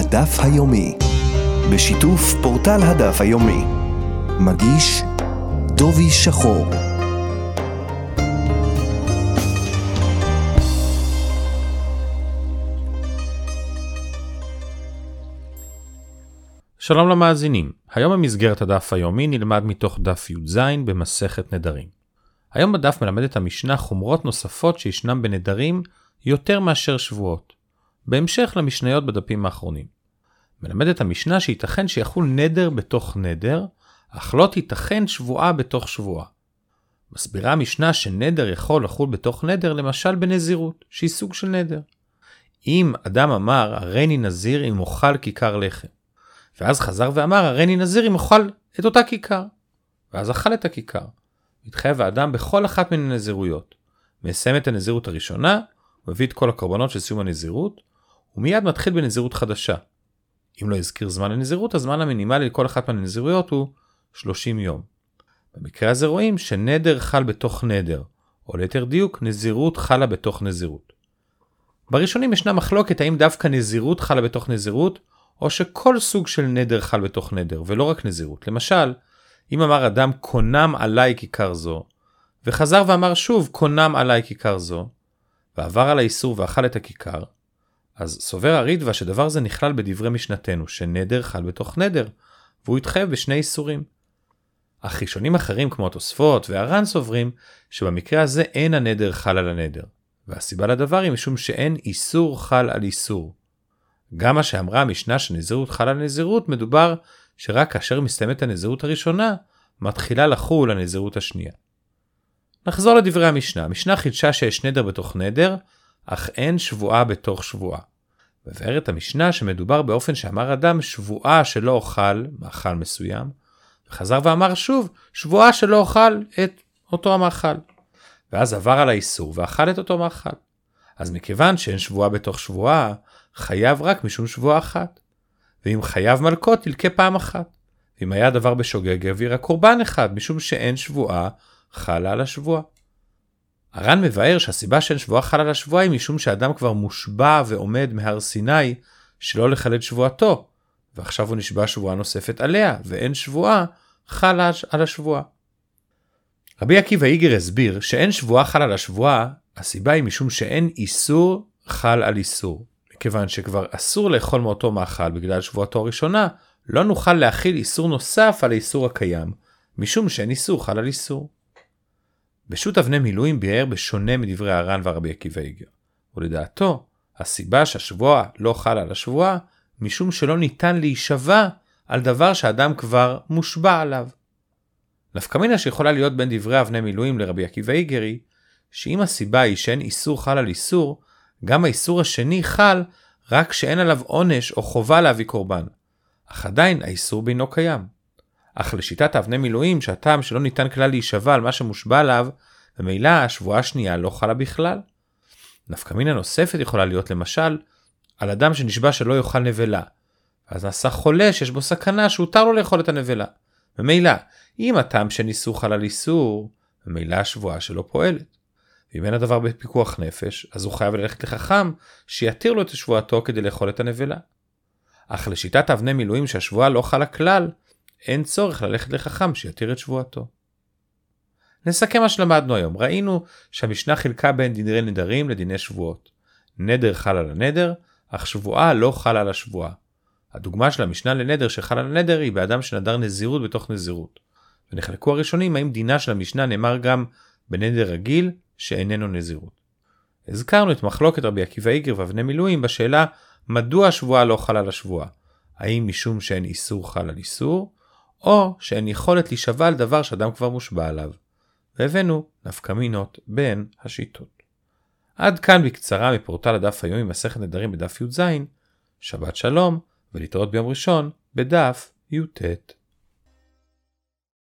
הדף היומי, בשיתוף פורטל הדף היומי. מגיש דובי שחור. שלום למאזינים, היום במסגרת הדף היומי נלמד מתוך דף י"ז במסכת נדרים. היום בדף מלמדת המשנה חומרות נוספות שישנם בנדרים יותר מאשר שבועות. בהמשך למשניות בדפים האחרונים. מלמדת המשנה שייתכן שיחול נדר בתוך נדר, אך לא תיתכן שבועה בתוך שבועה. מסבירה המשנה שנדר יכול לחול בתוך נדר למשל בנזירות, שהיא סוג של נדר. אם אדם אמר הריני נזיר אם אוכל כיכר לחם, ואז חזר ואמר הריני נזיר אם אוכל את אותה כיכר, ואז אכל את הכיכר. מתחייב האדם בכל אחת מן הנזירויות. מסיים את הנזירות הראשונה, מביא את כל הקורבנות של סיום הנזירות, ומיד מתחיל בנזירות חדשה. אם לא הזכיר זמן לנזירות, הזמן המינימלי לכל אחת מהנזירויות הוא 30 יום. במקרה הזה רואים שנדר חל בתוך נדר, או ליתר דיוק, נזירות חלה בתוך נזירות. בראשונים ישנה מחלוקת האם דווקא נזירות חלה בתוך נזירות, או שכל סוג של נדר חל בתוך נדר, ולא רק נזירות. למשל, אם אמר אדם קונם עליי כיכר זו, וחזר ואמר שוב קונם עליי כיכר זו, ועבר על האיסור ואכל את הכיכר, אז סובר הרידווה שדבר זה נכלל בדברי משנתנו, שנדר חל בתוך נדר, והוא התחייב בשני איסורים. אך ראשונים אחרים כמו התוספות והר"ן סוברים שבמקרה הזה אין הנדר חל על הנדר, והסיבה לדבר היא משום שאין איסור חל על איסור. גם מה שאמרה המשנה שנזירות חל על נזירות מדובר שרק כאשר מסתיימת הנזירות הראשונה, מתחילה לחול הנזירות השנייה. נחזור לדברי המשנה, המשנה חידשה שיש נדר בתוך נדר, אך אין שבועה בתוך שבועה. מבארת המשנה שמדובר באופן שאמר אדם שבועה שלא אוכל מאכל מסוים, וחזר ואמר שוב שבועה שלא אוכל את אותו המאכל. ואז עבר על האיסור ואכל את אותו מאכל. אז מכיוון שאין שבועה בתוך שבועה, חייב רק משום שבועה אחת. ואם חייב מלקות ילקה פעם אחת. ואם היה דבר בשוגג יביא רק קורבן אחד משום שאין שבועה חלה על השבועה. הר"ן מבאר שהסיבה שאין שבועה חלה על השבועה היא משום שאדם כבר מושבע ועומד מהר סיני שלא לחלל שבועתו, ועכשיו הוא נשבע שבועה נוספת עליה, ואין שבועה חלה על השבועה. רבי עקיבא איגר הסביר שאין שבועה חל על השבועה, הסיבה היא משום שאין איסור חל על איסור. מכיוון שכבר אסור לאכול מאותו מאכל בגלל שבועתו הראשונה, לא נוכל להכיל איסור נוסף על האיסור הקיים, משום שאין איסור חל על איסור. בשו"ת אבני מילואים ביאר בשונה מדברי הר"ן והרבי עקיבא איגר. ולדעתו, הסיבה שהשבועה לא חלה על השבועה, משום שלא ניתן להישבע על דבר שאדם כבר מושבע עליו. נפקא מינה שיכולה להיות בין דברי אבני מילואים לרבי עקיבא איגר היא, שאם הסיבה היא שאין איסור חל על איסור, גם האיסור השני חל רק שאין עליו עונש או חובה להביא קורבן. אך עדיין האיסור בינו קיים. אך לשיטת האבני מילואים שהטעם שלא ניתן כלל להישבע על מה שמושבע עליו, ממילא השבועה השנייה לא חלה בכלל. נפקא מינה נוספת יכולה להיות למשל, על אדם שנשבע שלא יאכל נבלה. אז נעשה חולה שיש בו סכנה שהותר לו לאכול את הנבלה. ממילא, אם הטעם שניסו חל על איסור, ממילא השבועה שלו פועלת. ואם אין הדבר בפיקוח נפש, אז הוא חייב ללכת לחכם שיתיר לו את שבועתו כדי לאכול את הנבלה. אך לשיטת אבני מילואים שהשבועה לא חלה כלל, אין צורך ללכת לחכם שיתיר את שבועתו. נסכם מה שלמדנו היום. ראינו שהמשנה חילקה בין דיני נדרים לדיני שבועות. נדר חל על הנדר, אך שבועה לא חל על השבועה. הדוגמה של המשנה לנדר שחל על הנדר היא באדם שנדר נזירות בתוך נזירות. ונחלקו הראשונים האם דינה של המשנה נאמר גם בנדר רגיל שאיננו נזירות. הזכרנו את מחלוקת רבי עקיבא איגר ואבני מילואים בשאלה מדוע השבועה לא חל על השבועה. האם משום שאין איסור חל על איסור, או שאין יכולת להישבע על דבר שאדם כבר מושבע עליו. והבאנו נפקא מינות בין השיטות. עד כאן בקצרה מפורטל הדף היום עם מסכת נדרים בדף י"ז, שבת שלום ולהתראות ביום ראשון בדף י"ט.